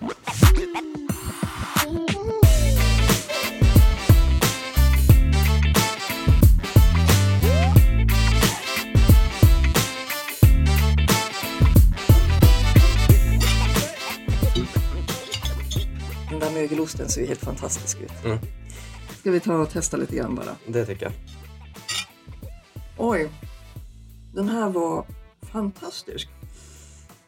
Den där mögelosten ser ju helt fantastisk ut. Mm. Ska vi ta och testa lite grann bara? Det tycker jag. Oj, den här var fantastisk.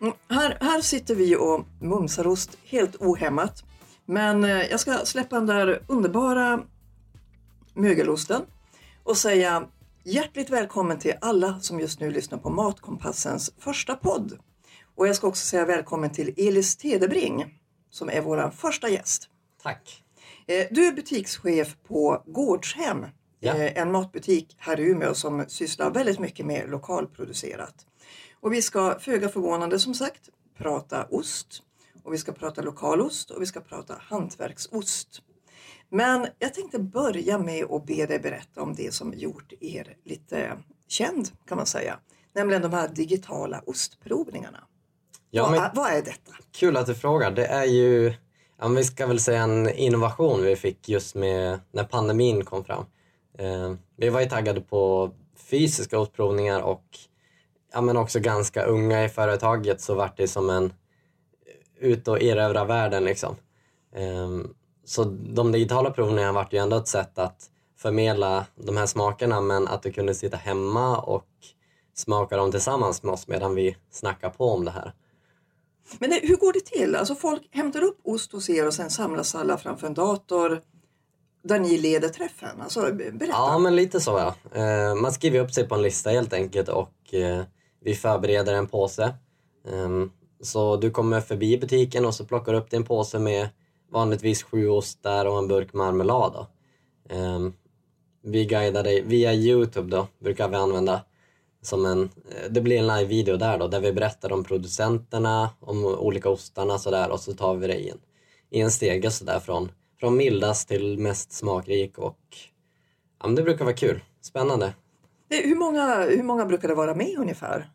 Mm, här, här sitter vi och mumsar ost helt ohämmat. Men eh, jag ska släppa den där underbara mögelosten och säga hjärtligt välkommen till alla som just nu lyssnar på Matkompassens första podd. Och jag ska också säga välkommen till Elis Tedebring som är vår första gäst. Tack. Eh, Du är butikschef på Gårdshem, Ja. eh, en matbutik här i Umeå som sysslar väldigt mycket med lokalproducerat. Och vi ska föga förvånande som sagt prata ost och vi ska prata lokalost och vi ska prata hantverksost. Men jag tänkte börja med att be dig berätta om det som gjort er lite känd kan man säga. Nämligen de här digitala ostprovningarna. Ja, men vad är detta? kul att du frågar. Det är ju, ja, vi ska väl säga en innovation vi fick just med när pandemin kom fram. Eh, vi var ju taggade på fysiska utprovningar och ja, men också ganska unga i företaget så vart det som en ut och erövra världen liksom. Ehm, Så de digitala provningarna vart ju ändå ett sätt att förmedla de här smakerna men att du kunde sitta hemma och smaka dem tillsammans med oss medan vi snackar på om det här. Men det, hur går det till? Alltså folk hämtar upp ost hos er och sen samlas alla framför en dator där ni leder träffen. Alltså, berätta. Ja, men lite så ja. Eh, man skriver upp sig på en lista helt enkelt och eh, vi förbereder en påse. Ehm, så du kommer förbi butiken och så plockar du upp din påse med vanligtvis sju ostar och en burk marmelad. Då. Ehm, vi guidar dig via Youtube då, brukar vi använda. Som en, eh, det blir en live-video där då, där vi berättar om producenterna, om olika ostarna sådär och så tar vi det i en, i en stege sådär från, från mildast till mest smakrik och ja, men det brukar vara kul. Spännande. Hur, många, hur många brukar det vara med ungefär?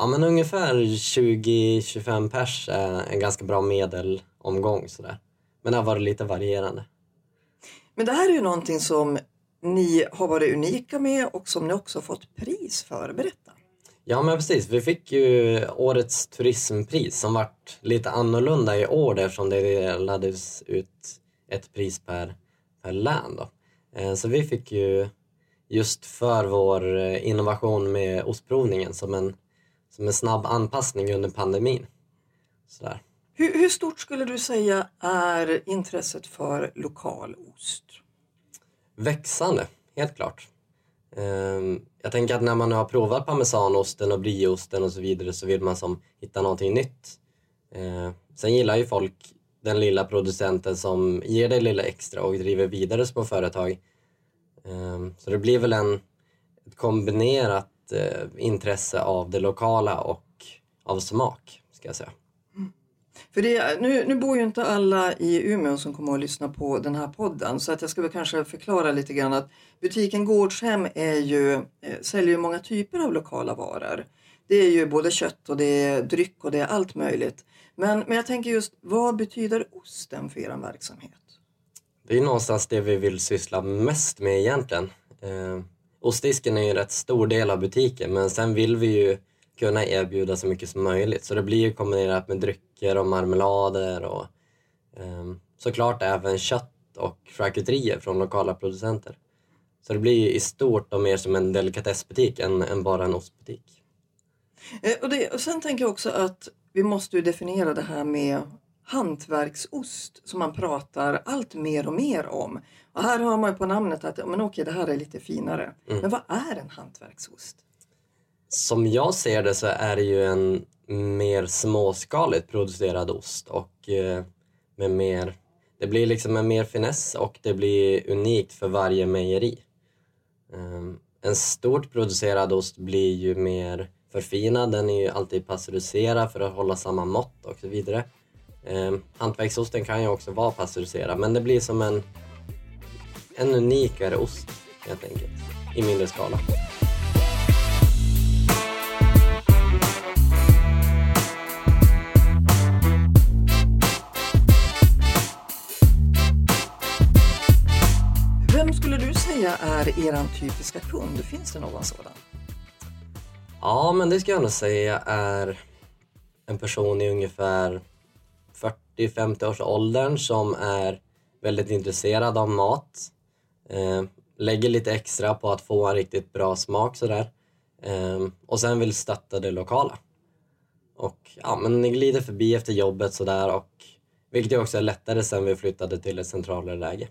Ja men ungefär 20-25 pers är en ganska bra medelomgång sådär. Men det har varit lite varierande. Men det här är ju någonting som ni har varit unika med och som ni också fått pris för. Berätta. Ja men precis, vi fick ju årets turismpris som vart lite annorlunda i år eftersom det delades ut ett pris per, per län då. Eh, Så vi fick ju just för vår eh, innovation med ostprovningen som en, som en snabb anpassning under pandemin. Sådär. Hur, hur stort skulle du säga är intresset för lokal ost? Växande, helt klart. Ehm, Jag tänker att när man har provat parmesanosten och brieosten och så vidare så vill man som hitta någonting nytt. Ehm, Sen gillar ju folk den lilla producenten som ger det lilla extra och driver vidare små företag. Ehm, Så det blir väl en, ett kombinerat eh, intresse av det lokala och av smak, ska jag säga. För det, nu, nu bor ju inte alla i Umeå som kommer att lyssna på den här podden så att jag ska väl kanske förklara lite grann att butiken Gårdshem är ju, eh, säljer ju många typer av lokala varor. Det är ju både kött och det är dryck och det är allt möjligt. Men, men jag tänker just, vad betyder osten för er verksamhet? Det är någonstans det vi vill syssla mest med egentligen. Ostdisken är ju en rätt stor del av butiken men sen vill vi ju kunna erbjuda så mycket som möjligt. Så det blir ju kombinerat med drycker och marmelader och um, såklart även kött och charkuterier från lokala producenter. Så det blir ju i stort och mer som en delikatessbutik än, än bara en ostbutik. Eh, och, det, och sen tänker jag också att vi måste ju definiera det här med hantverksost som man pratar allt mer och mer om. Och här har man ju på namnet att men okej, det här är lite finare. Men vad är en hantverksost? Som jag ser det så är det ju en mer småskaligt producerad ost och eh, med mer, det blir liksom en mer finess och det blir unikt för varje mejeri. Um, en stort producerad ost blir ju mer förfinad, den är ju alltid pasteuriserad för att hålla samma mått och så vidare. Um, hantverksosten kan ju också vara pasteuriserad men det blir som en, en unikare ost helt enkelt, i mindre skala. Vem skulle du säga är er typiska kund? Finns det någon sådan? Ja, men det ska jag nog säga är en person i ungefär 40-50 års åldern som är väldigt intresserad av mat Eh, lägger lite extra på att få en riktigt bra smak sådär. Eh, och sen vill stötta det lokala. Och ja, men glider förbi efter jobbet sådär och vilket också är lättare sen vi flyttade till ett centralare läge.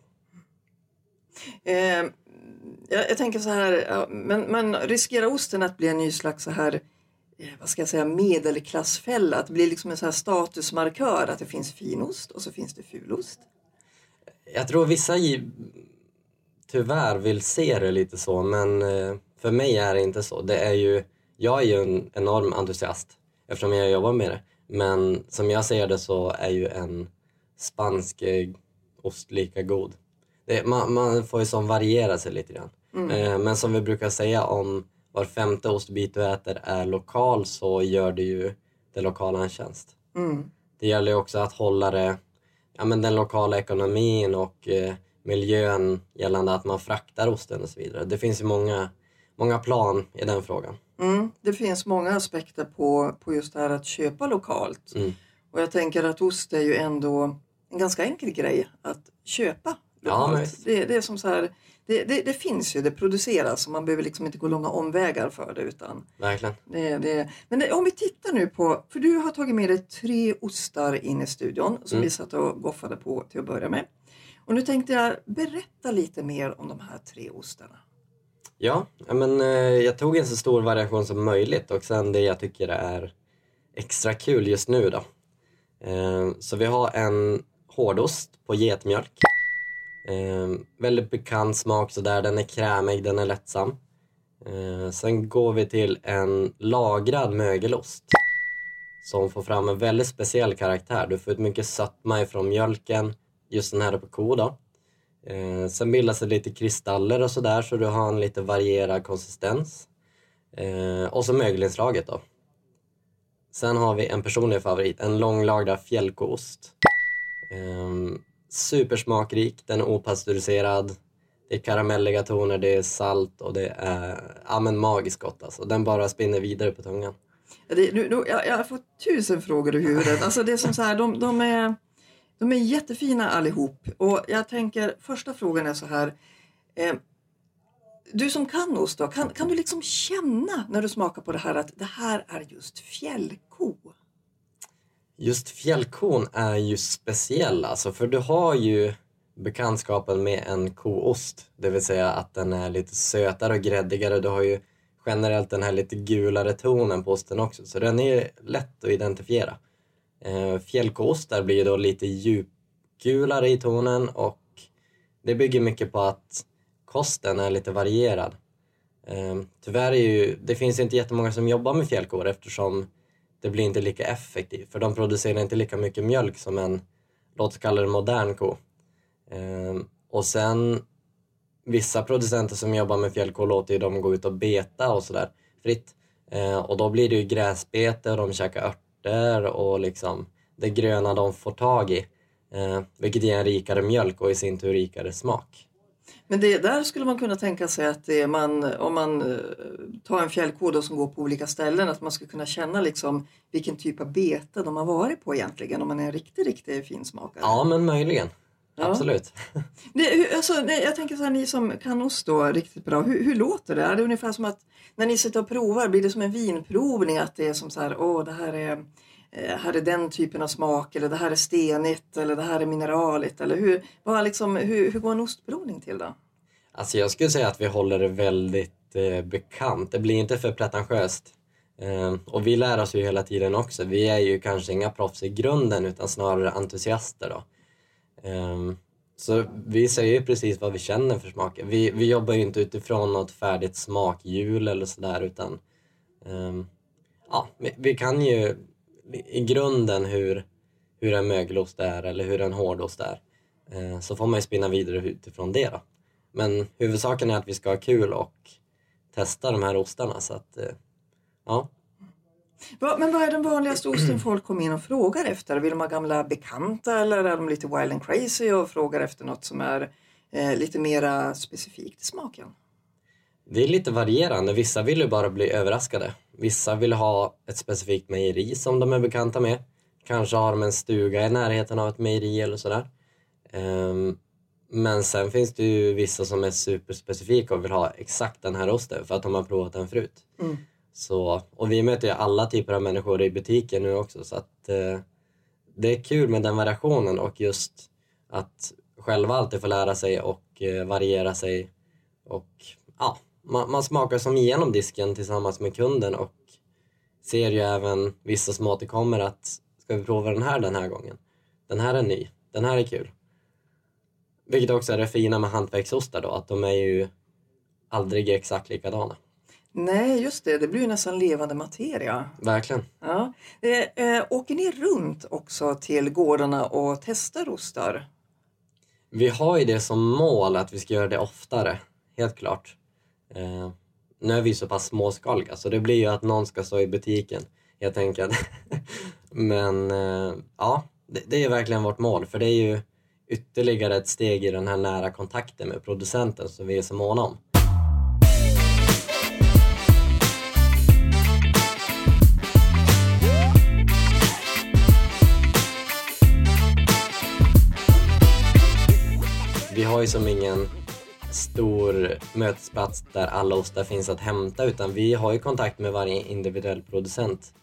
Eh, jag, jag, tänker så här, ja, men, men riskerar osten att bli en ny slags så här eh, vad ska jag säga, medelklassfälla? Att det blir liksom en så här statusmarkör att det finns finost och så finns det fulost? Jag tror vissa tyvärr vill se det lite så men eh, för mig är det inte så. Det är ju, jag är ju en enorm entusiast eftersom jag jobbar med det. Men som jag ser det så är ju en spansk ost lika god. Det, man, man, får ju som variera sig lite grann. Mm. Eh, men som vi brukar säga om var femte ostbit du äter är lokal så gör det ju det lokala en tjänst. Mm. Det gäller ju också att hålla det, ja, men den lokala ekonomin och eh, miljön gällande att man fraktar osten och så vidare. Det finns ju många, många plan i den frågan. Mm, det finns många aspekter på, på just det här att köpa lokalt. Mm. Och jag tänker att ost är ju ändå en ganska enkel grej att köpa lokalt. Ja, det, det, är som så här, det, det, det, finns ju, det produceras och man behöver liksom inte gå långa omvägar för det. Utan Verkligen. Det, men om vi tittar nu på, för du har tagit med dig tre ostar in i studion som mm. vi satt och goffade på till att börja med. Och nu tänkte jag berätta lite mer om de här tre ostarna. Ja, men, eh, jag tog en så stor variation som möjligt och sen det jag tycker är extra kul just nu då. Eh, så vi har en hårdost på getmjölk. Eh, väldigt bekant smak sådär, den är krämig, den är lättsam. Ehm, sen går vi till en lagrad mögelost som får fram en väldigt speciell karaktär. Du får ut mycket sötma ifrån mjölken, just den här på ko då. Eh, sen bildas det lite kristaller och sådär så du har en lite varierad konsistens. Eh, och så mögelinslaget då. Sen har vi en personlig favorit, en långlagrad fjällkoost. Eh, supersmakrik, den är opastöriserad. Det är karamelliga toner, det är salt och det är ja, men magiskt gott alltså. Den bara spinner vidare på tungan. Det, nu, nu, jag, jag har fått tusen frågor i huvudet. Alltså det är som så här, de, de är de är jättefina allihop och jag tänker första frågan är så här. Eh, du som kan ost då, kan, kan du liksom känna när du smakar på det här att det här är just fjällko? Just fjällkon är ju speciell alltså för du har ju bekantskapen med en koost. Det vill säga att den är lite sötare och gräddigare. Du har ju generellt den här lite gulare tonen på osten också så den är lätt att identifiera. Eh, fjällkoostar blir då lite djupgulare i tonen och det bygger mycket på att kosten är lite varierad. Eh, tyvärr är ju, det finns inte jättemånga som jobbar med fjällkor eftersom det blir inte lika effektivt för de producerar inte lika mycket mjölk som en, låt oss kalla det modern ko. Ehm, och sen vissa producenter som jobbar med fjällko låter ju dem gå ut och beta och sådär fritt. Ehm, och då blir det ju gräsbete och de käkar örter och liksom det gröna de får tag i. Ehm, vilket ger en rikare mjölk och i sin tur rikare smak. Men det, där skulle man kunna tänka sig att man, om man eh, tar en fjällkod som går på olika ställen, att man skulle kunna känna liksom vilken typ av bete de har varit på egentligen, om man är en riktig, riktig finsmakare. Ja, men möjligen. Ja. Absolut. Det, alltså, jag tänker så här, ni som kan ost då riktigt bra, hur, hur, låter det? Är det ungefär som att när ni sitter och provar, blir det som en vinprovning? Att det är som så här, åh det här är, Eh, här är den typen av smak eller det här är stenigt eller det här är mineraligt. Eller hur, vad liksom, hur, hur går en ostprovning till då? Alltså jag skulle säga att vi håller det väldigt eh, bekant. Det blir inte för pretentiöst. Eh, och vi lär oss ju hela tiden också. Vi är ju kanske inga proffs i grunden utan snarare entusiaster. Då. Eh, så vi säger ju precis vad vi känner för smaker. Vi, vi jobbar ju inte utifrån något färdigt smakhjul eller sådär utan eh, ja, vi, vi, kan ju i grunden hur, hur en mögelost är eller hur en hårdost är. Uh, så får man ju spinna vidare utifrån det då. Men huvudsaken är att vi ska ha kul och testa de här ostarna så att uh, ja, men vad är den vanligaste osten folk kommer in och frågar efter? Vill de ha gamla bekanta eller är de lite wild and crazy och frågar efter något som är eh, lite mera specifikt i smaken? Det är lite varierande. Vissa vill ju bara bli överraskade. Vissa vill ha ett specifikt mejeri som de är bekanta med. Kanske har de en stuga i närheten av ett mejeri eller sådär. Um, men sen finns det ju vissa som är superspecifika och vill ha exakt den här osten för att de har provat den förut. Mm. Så, och vi möter ju alla typer av människor i butiken nu också så att eh, det är kul med den variationen och just att själva alltid få lära sig och eh, variera sig. Och ja, man, man, smakar som igenom disken tillsammans med kunden och ser ju även vissa som återkommer att ska vi prova den här den här gången? Den här är ny, den här är kul. Vilket också är det fina med hantverksostar då, att de är ju aldrig exakt likadana. Nej, just det. Det blir ju nästan levande materia. Verkligen. Ja. Eh, åker ni runt också till gårdarna och testar ostar? Vi har ju det som mål att vi ska göra det oftare, helt klart. Eh, nu är vi så pass småskaliga så det blir ju att någon ska stå i butiken helt enkelt. Men eh, ja, det, det, är verkligen vårt mål för det är ju ytterligare ett steg i den här nära kontakten med producenten som vi är så måna om. Vi har ju som ingen stor mötesplats där alla ostar finns att hämta utan vi har ju kontakt med varje individuell producent.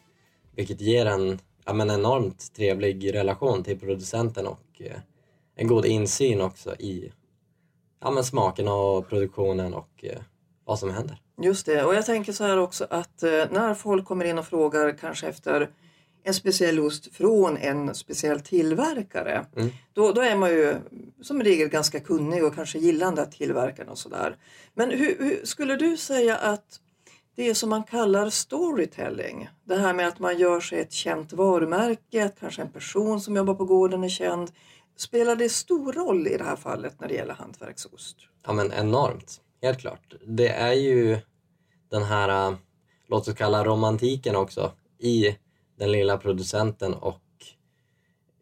Vilket ger en ja, men enormt trevlig relation till producenten och eh, en god insyn också i ja, men smaken och produktionen och eh, vad som händer. Just det, och jag tänker så här också att eh, när folk kommer in och frågar kanske efter en speciell ost från en speciell tillverkare. Mm. Då, då är man ju som regel ganska kunnig och kanske gillande tillverkaren och sådär. Men hur, hur, skulle du säga att det som man kallar storytelling, det här med att man gör sig ett känt varumärke, att kanske en person som jobbar på gården är känd. Spelar det stor roll i det här fallet när det gäller hantverksost? Ja men enormt, helt klart. Det är ju den här, äh, låt oss kalla romantiken också, i den lilla producenten och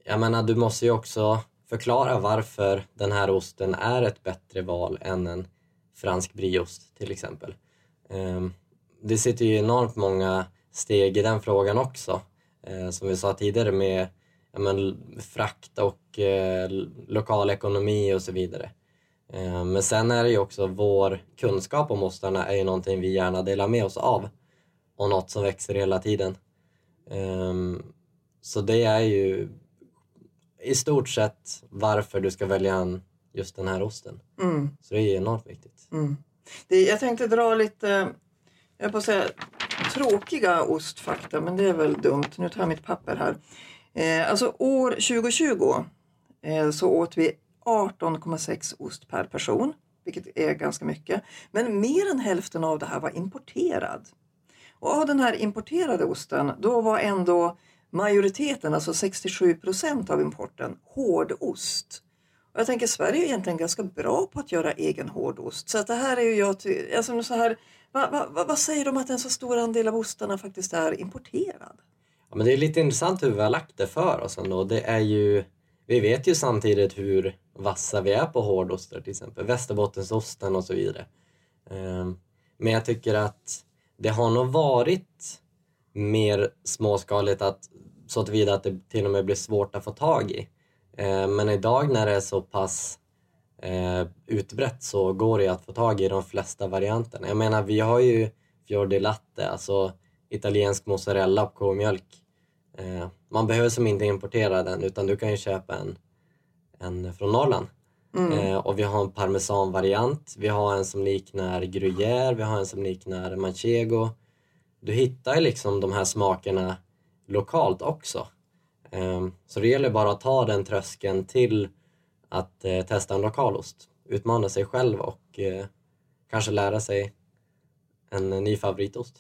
jag menar du måste ju också förklara varför den här osten är ett bättre val än en fransk brieost till exempel. Ehm, det sitter ju enormt många steg i den frågan också. Ehm, som vi sa tidigare med ja, men, frakt och eh, lokal ekonomi och så vidare. Eh, men sen är det ju också vår kunskap om ostarna är ju någonting vi gärna delar med oss av och något som växer hela tiden. Um, så det är ju i stort sett varför du ska välja en, just den här osten. Mm. Så det är enormt viktigt. Mm. Det, jag tänkte dra lite, jag på säga tråkiga ostfakta, men det är väl dumt. Nu tar jag mitt papper här. Eh, alltså år 2020 eh, så åt vi 18,6 ost per person, vilket är ganska mycket. Men mer än hälften av det här var importerad. Och av den här importerade osten, då var ändå majoriteten, alltså 67 procent av importen, hårdost. Och jag tänker Sverige är egentligen ganska bra på att göra egen hårdost. Så att det här är ju jag, alltså så här, vad, vad, vad säger de om att en så stor andel av ostarna faktiskt är importerad? Ja, men det är lite intressant hur vi har lagt det för oss ändå. Det är ju, vi vet ju samtidigt hur vassa vi är på hårdostar till exempel. Västerbottensosten och så vidare. Ehm, men jag tycker att det har nog varit mer småskaligt att, så tillvida att det till och med blir svårt att få tag i. Eh, men idag när det är så pass eh, utbrett så går det att få tag i de flesta varianterna. Jag menar, vi har ju Fior latte, alltså italiensk mozzarella och komjölk. Eh, man behöver som inte importera den utan du kan ju köpa en, en från Norrland. Mm. Eh, och vi har en parmesanvariant, vi har en som liknar gruyère, vi har en som liknar manchego. Du hittar liksom de här smakerna lokalt också. Eh, så det gäller bara att ta den tröskeln till att eh, testa en lokalost. Utmana sig själv och kanske lära sig en ny favoritost.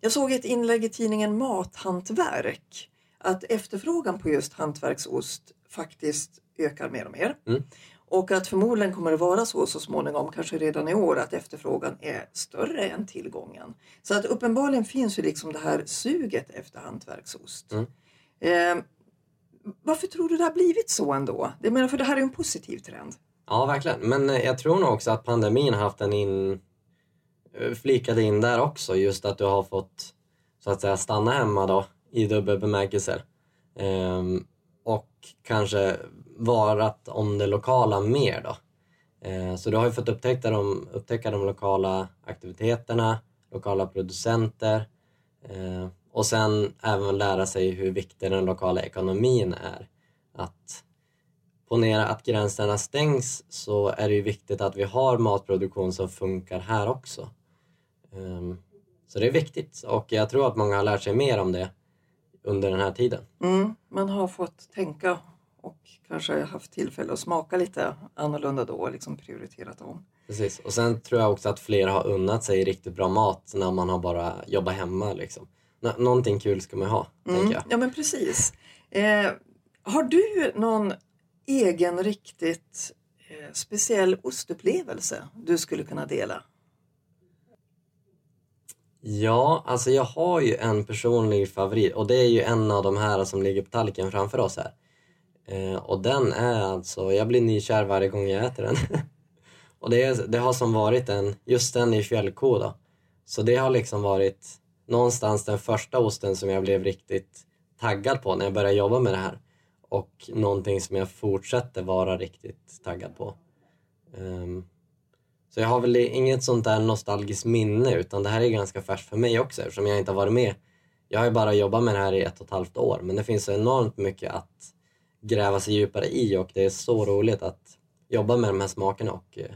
Jag såg ett inlägg i tidningen Mathantverk att efterfrågan på just hantverksost faktiskt ökar mer och mer. Mm. Och att förmodligen kommer det vara så så småningom, kanske redan i år, att efterfrågan är större än tillgången. Så att uppenbarligen finns ju liksom det här suget efter hantverksost. Mm. Eh, varför tror du det har blivit så ändå? Jag menar, för det här är ju en positiv trend. Ja, verkligen. Men eh, jag tror nog också att pandemin har haft en in... eh, flikat in där också. Just att du har fått så att säga stanna hemma då i dubbel bemärkelse. Ehm, och kanske varat om det lokala mer då. Eh, så du har ju fått upptäcka de, upptäcka de lokala aktiviteterna, lokala producenter eh, och sen även lära sig hur viktig den lokala ekonomin är. Att ponera att gränserna stängs så är det ju viktigt att vi har matproduktion som funkar här också. Ehm, så det är viktigt och jag tror att många har lärt sig mer om det under den här tiden. Mm, man har fått tänka och kanske haft tillfälle att smaka lite annorlunda då och liksom prioriterat om. Precis. Och sen tror jag också att fler har unnat sig riktigt bra mat när man har bara jobbat hemma. Liksom. Nå- någonting kul ska man ha, tänker Mm, jag. ja men precis. Eh, har du någon egen riktigt eh, speciell ostupplevelse du skulle kunna dela? Ja, alltså jag har ju en personlig favorit och det är ju en av de här som ligger på tallriken framför oss här. Eh, och den är alltså, jag blir nykär varje gång jag äter den. och det, är, det har som varit en, just den i fjällko då. Så det har liksom varit någonstans den första osten som jag blev riktigt taggad på när jag började jobba med det här. Och någonting som jag fortsätter vara riktigt taggad på. Um, så jag har väl inget sånt där nostalgiskt minne utan det här är ganska färskt för mig också eftersom jag inte har varit med. Jag har ju bara jobbat med det här i ett och ett halvt år men det finns så enormt mycket att gräva sig djupare i och det är så roligt att jobba med de här smakerna och eh,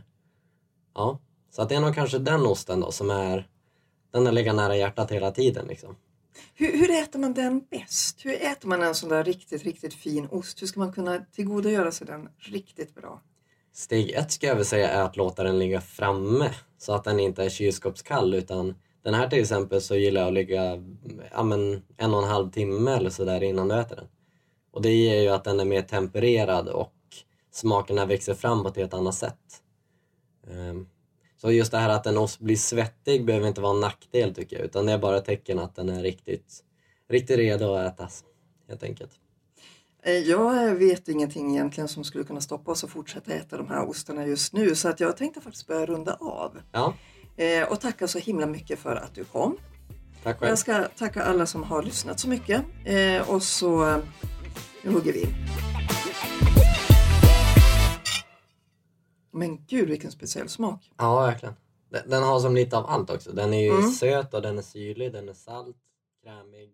ja. Så att det är nog kanske den osten då som är den har legat nära hjärtat hela tiden liksom. Hur, hur äter man den bäst? Hur äter man en sån där riktigt, riktigt fin ost? Hur ska man kunna tillgodogöra sig den riktigt bra? Steg ett ska jag väl säga är att låta den ligga framme så att den inte är kylskåpskall utan den här till exempel så gillar jag att ligga ja, men en och en halv timme eller sådär innan du äter den. Och det ger ju att den är mer tempererad och smakerna växer fram på ett helt annat sätt. Ehm, Så just det här att en ost blir svettig behöver inte vara en nackdel tycker jag utan det är bara ett tecken att den är riktigt, riktigt redo att ätas helt enkelt. Eh, Jag vet ingenting egentligen som skulle kunna stoppa oss att fortsätta äta de här ostarna just nu så att jag tänkte faktiskt börja runda av. Ja, Eh, Och tacka så himla mycket för att du kom. tack själv. Jag ska tacka alla som har lyssnat så mycket eh, och så nu hugger vi in. Men gud vilken speciell smak. Ja, verkligen. Den, den har som lite av allt också. Den är ju Mm. söt och den är syrlig, den är salt, krämig.